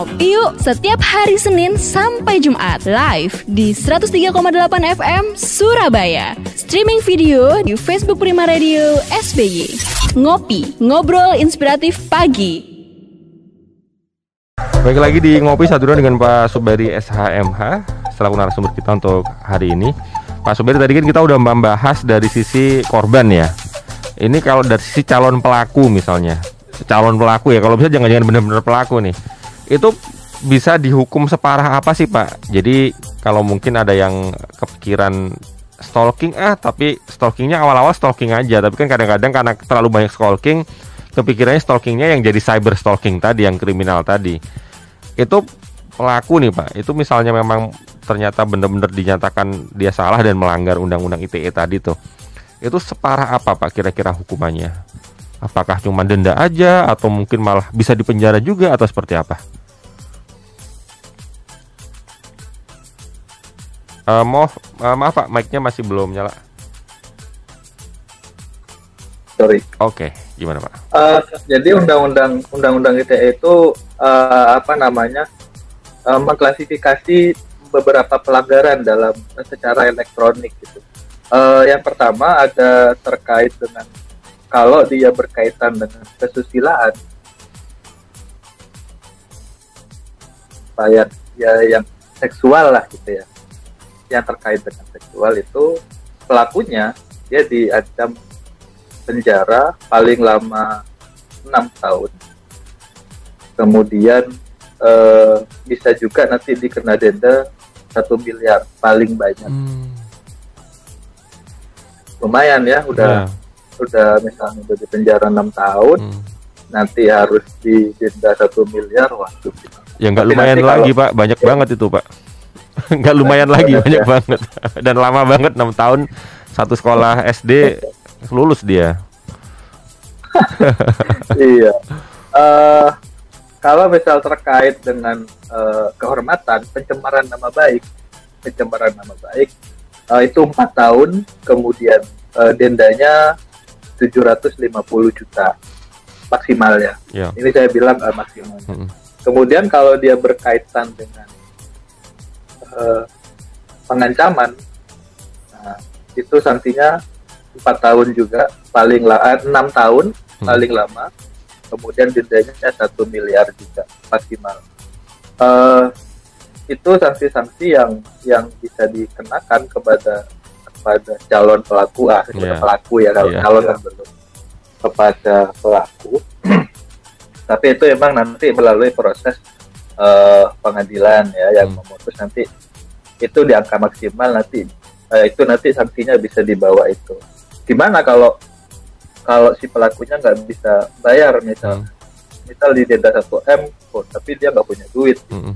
Ngopi yuk setiap hari Senin sampai Jumat live di 103,8 FM Surabaya. Streaming video di Facebook Prima Radio SBY. Ngopi, ngobrol inspiratif pagi. Baik lagi di Ngopi Sadura dengan Pak Subari SHMH selaku narasumber kita untuk hari ini. Pak Subari tadi kan kita udah membahas dari sisi korban ya. Ini kalau dari sisi calon pelaku misalnya. Calon pelaku ya, kalau bisa jangan-jangan benar-benar pelaku nih itu bisa dihukum separah apa sih Pak? Jadi kalau mungkin ada yang kepikiran stalking ah tapi stalkingnya awal-awal stalking aja. Tapi kan kadang-kadang karena terlalu banyak stalking kepikirannya stalkingnya yang jadi cyber stalking tadi yang kriminal tadi. Itu pelaku nih Pak. Itu misalnya memang ternyata benar-benar dinyatakan dia salah dan melanggar undang-undang ITE tadi tuh. Itu separah apa Pak kira-kira hukumannya? Apakah cuma denda aja atau mungkin malah bisa dipenjara juga atau seperti apa? Uh, maaf, uh, maaf Pak, mic-nya masih belum nyala. Sorry. Oke, okay. gimana Pak? Uh, jadi undang-undang undang-undang ITE itu uh, apa namanya uh, mengklasifikasi beberapa pelanggaran dalam secara elektronik gitu. Uh, yang pertama ada terkait dengan kalau dia berkaitan dengan kesusilaan, ya yang seksual lah gitu ya yang terkait dengan seksual itu pelakunya dia diancam penjara paling lama enam tahun kemudian eh, bisa juga nanti dikena denda satu miliar paling banyak hmm. lumayan ya udah yeah. udah misalnya udah di penjara enam tahun hmm. nanti harus didenda satu miliar waktu ya nggak lumayan lagi kalau, pak banyak ya, banget itu pak nggak lumayan lagi banyak banget. Dan lama banget enam tahun satu sekolah SD lulus dia. Iya. Uh, kalau misal terkait dengan uh, kehormatan pencemaran nama baik pencemaran nama baik uh, itu empat tahun kemudian uh, dendanya 750 juta maksimalnya. Yeah. ini saya bilang uh, maksimalnya mm -hmm. kemudian kalau dia berkaitan dengan uh, pengancaman nah, itu sanksinya empat tahun juga paling lah enam tahun hmm. paling lama kemudian dendanya satu miliar juga maksimal uh, itu sanksi-sanksi yang yang bisa dikenakan kepada kepada calon pelaku ah yeah. pelaku ya kalau yeah. calon kan belum kepada pelaku tapi itu emang nanti melalui proses uh, pengadilan ya yang hmm. memutus nanti itu di angka maksimal nanti uh, itu nanti sanksinya bisa dibawa itu gimana kalau kalau si pelakunya nggak bisa bayar misal hmm. misal di denda satu m oh, tapi dia nggak punya duit hmm.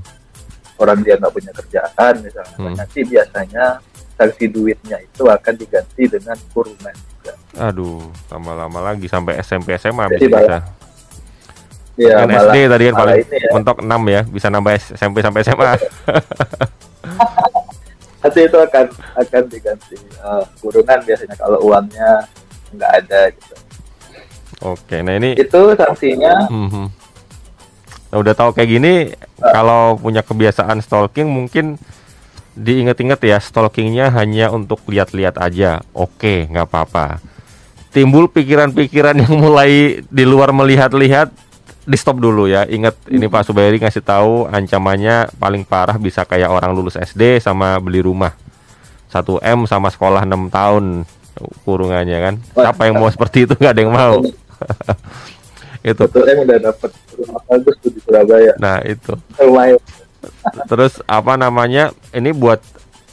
orang dia nggak punya kerjaan misalnya hmm. nanti biasanya sanksi duitnya itu akan diganti dengan kurungan juga aduh tambah lama lagi sampai SMP SMA Jadi bisa Ya, kan SD tadi kan paling ya. mentok 6 ya, bisa nambah SMP sampai SMA. Nanti itu akan akan diganti uh, kurungan biasanya kalau uangnya nggak ada gitu. Oke, nah ini itu sanksinya. Mm -hmm. Nah, udah tahu kayak gini, uh, kalau punya kebiasaan stalking mungkin diinget-inget ya stalkingnya hanya untuk lihat-lihat aja. Oke, nggak apa-apa. Timbul pikiran-pikiran yang mulai di luar melihat-lihat di stop dulu ya. Ingat ini Pak Subayri ngasih tahu ancamannya paling parah bisa kayak orang lulus SD sama beli rumah. 1 M sama sekolah 6 tahun kurungannya kan. Siapa yang mau seperti itu nggak ada yang mau. itu. 1 M udah dapat rumah bagus tuh di Surabaya. Nah, itu. Terus apa namanya? Ini buat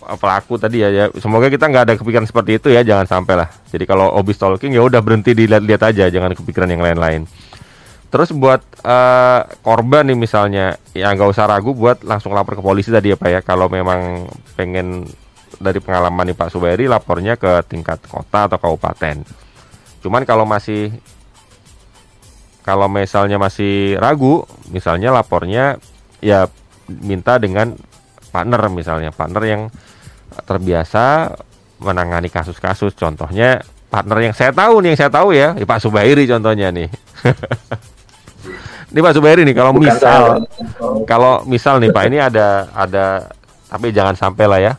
pelaku tadi ya, ya. Semoga kita nggak ada kepikiran seperti itu ya, jangan sampai lah. Jadi kalau hobi stalking ya udah berhenti dilihat-lihat aja, jangan kepikiran yang lain-lain. Terus buat uh, korban nih misalnya, ya nggak usah ragu buat langsung lapor ke polisi tadi ya Pak ya. Kalau memang pengen dari pengalaman nih Pak Subairi lapornya ke tingkat kota atau kabupaten. Cuman kalau masih kalau misalnya masih ragu, misalnya lapornya ya minta dengan partner misalnya, partner yang terbiasa menangani kasus-kasus. Contohnya partner yang saya tahu nih, yang saya tahu ya, ya Pak Subairi contohnya nih. Ini Pak Subairi nih kalau Bukan misal saya. Kalau misal nih Pak ini ada ada tapi jangan sampai lah ya.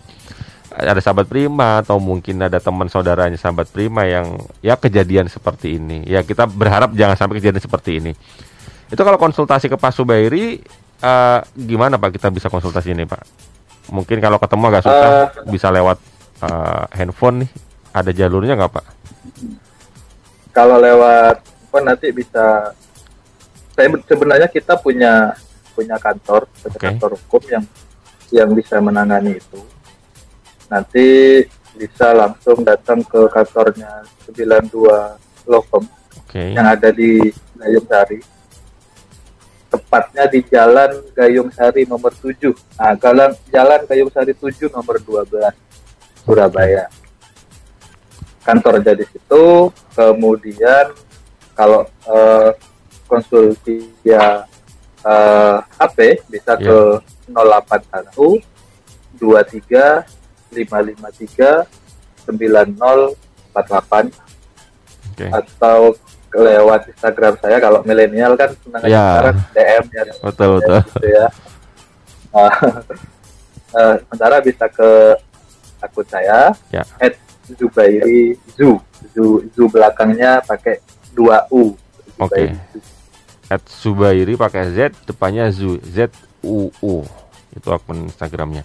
Ada sahabat prima atau mungkin ada teman saudaranya sahabat prima yang ya kejadian seperti ini. Ya kita berharap jangan sampai kejadian seperti ini. Itu kalau konsultasi ke Pak Subairi eh, gimana Pak kita bisa konsultasi ini Pak? Mungkin kalau ketemu agak susah bisa lewat eh, handphone nih. Ada jalurnya nggak Pak? Kalau lewat apa nanti bisa saya sebenarnya kita punya punya kantor punya Oke. kantor hukum yang yang bisa menangani itu. Nanti bisa langsung datang ke kantornya 92 Law Firm oke. yang ada di Gayung Sari. Tepatnya di Jalan Gayung Sari nomor 7 nah jalan Jalan Gayung Sari 7 nomor 12 Surabaya. Kantor ada di situ. Kemudian kalau eh, konsulti via eh, HP bisa ke 081 23 553 9048 oke atau lewat Instagram saya kalau milenial kan senang Ya. sekarang DM ya betul betul gitu ya. Ah, eh, sementara bisa ke akun saya Ya. at Zubairi Zu Zu, Zu belakangnya pakai dua U Oke. Zu. At Subairi pakai Z depannya Zu Z U U. Itu akun Instagramnya.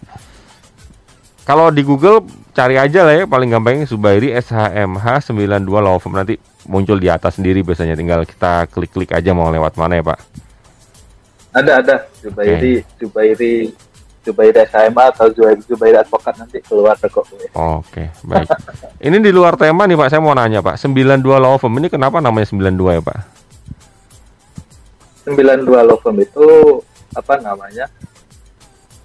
Kalau di Google cari aja lah ya paling gampangnya Subairi SHMH 92 Law Firm. Nanti muncul di atas sendiri biasanya tinggal kita klik-klik aja mau lewat mana ya Pak. Ada ada. Zubairi Zubairi Zubairi SMA atau Zubairi, Zubairi advokat nanti keluar kok. Oke baik. Ini di luar tema nih Pak. Saya mau nanya Pak. 92 Law Firm ini kenapa namanya 92 ya Pak 92 law firm itu apa namanya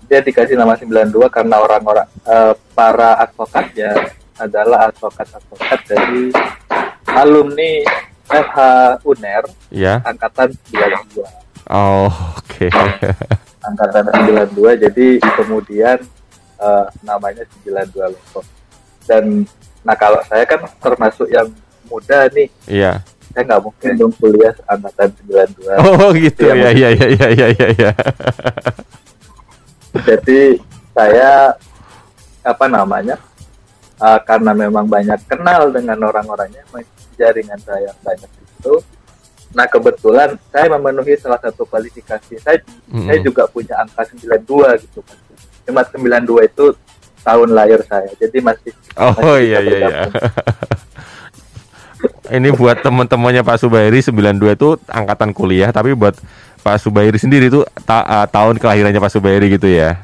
dia dikasih nama 92 karena orang-orang eh, para advokatnya adalah advokat-advokat dari alumni FH UNER ya angkatan 92 oh, oke. Angkatan 92 jadi kemudian eh, namanya 92 law firm dan nah kalau saya kan termasuk yang muda nih. Iya saya nggak mungkin dong kuliah angkatan 92 oh gitu. Iya, ya ya ya ya ya ya jadi saya apa namanya uh, karena memang banyak kenal dengan orang-orangnya jaringan saya banyak itu nah kebetulan saya memenuhi salah satu kualifikasi. Saya Mm-mm. saya juga punya angka 92 gitu kan cuma 92 itu tahun lahir saya jadi masih Oh masih iya iya iya. Ini buat teman-temannya Pak Subairi 92 itu angkatan kuliah, tapi buat Pak Subairi sendiri itu ta- uh, tahun kelahirannya Pak Subairi gitu ya.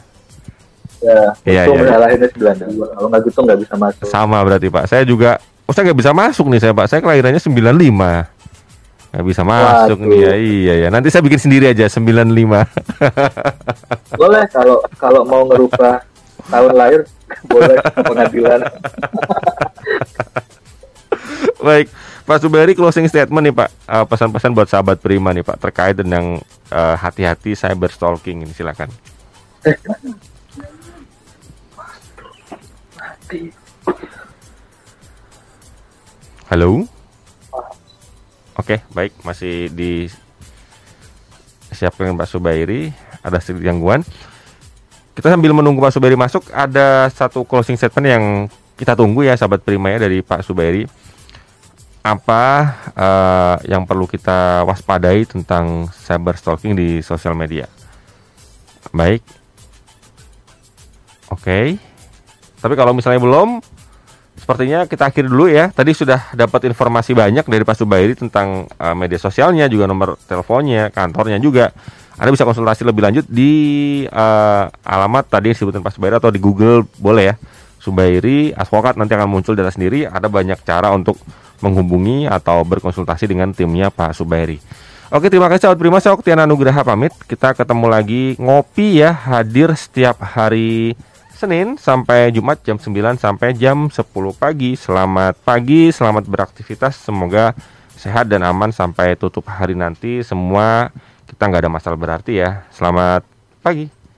ya Iya, itu iya. lahirnya 92 kalau nggak gitu nggak bisa masuk Sama berarti Pak. Saya juga oh saya nggak bisa masuk nih saya Pak. Saya kelahirannya 95. Nggak bisa masuk Waduh. nih ya. Iya ya. Nanti saya bikin sendiri aja 95. boleh kalau kalau mau ngerubah tahun lahir boleh pengadilan Baik, Pak Subairi closing statement nih Pak. Uh, pesan-pesan buat sahabat Prima nih Pak terkait dengan uh, hati-hati cyber stalking ini silakan. Halo. Oke, baik, masih di siapkan Pak Subairi. Ada sedikit gangguan. Kita sambil menunggu Pak Subairi masuk, ada satu closing statement yang kita tunggu ya, sahabat Prima ya dari Pak Subairi. Apa eh, yang perlu kita waspadai tentang cyber stalking di sosial media? Baik. Oke. Tapi kalau misalnya belum, sepertinya kita akhiri dulu ya. Tadi sudah dapat informasi banyak dari Pak Subairi tentang eh, media sosialnya, juga nomor teleponnya, kantornya juga. Anda bisa konsultasi lebih lanjut di eh, alamat tadi yang disebutin Pak Subairi atau di Google boleh ya. Subairi advokat nanti akan muncul di atas sendiri. Ada banyak cara untuk menghubungi atau berkonsultasi dengan timnya Pak Subairi. Oke, terima kasih sahabat Prima. Saya Oktiana Nugraha pamit. Kita ketemu lagi ngopi ya, hadir setiap hari Senin sampai Jumat jam 9 sampai jam 10 pagi. Selamat pagi, selamat beraktivitas. Semoga sehat dan aman sampai tutup hari nanti. Semua kita nggak ada masalah berarti ya. Selamat pagi.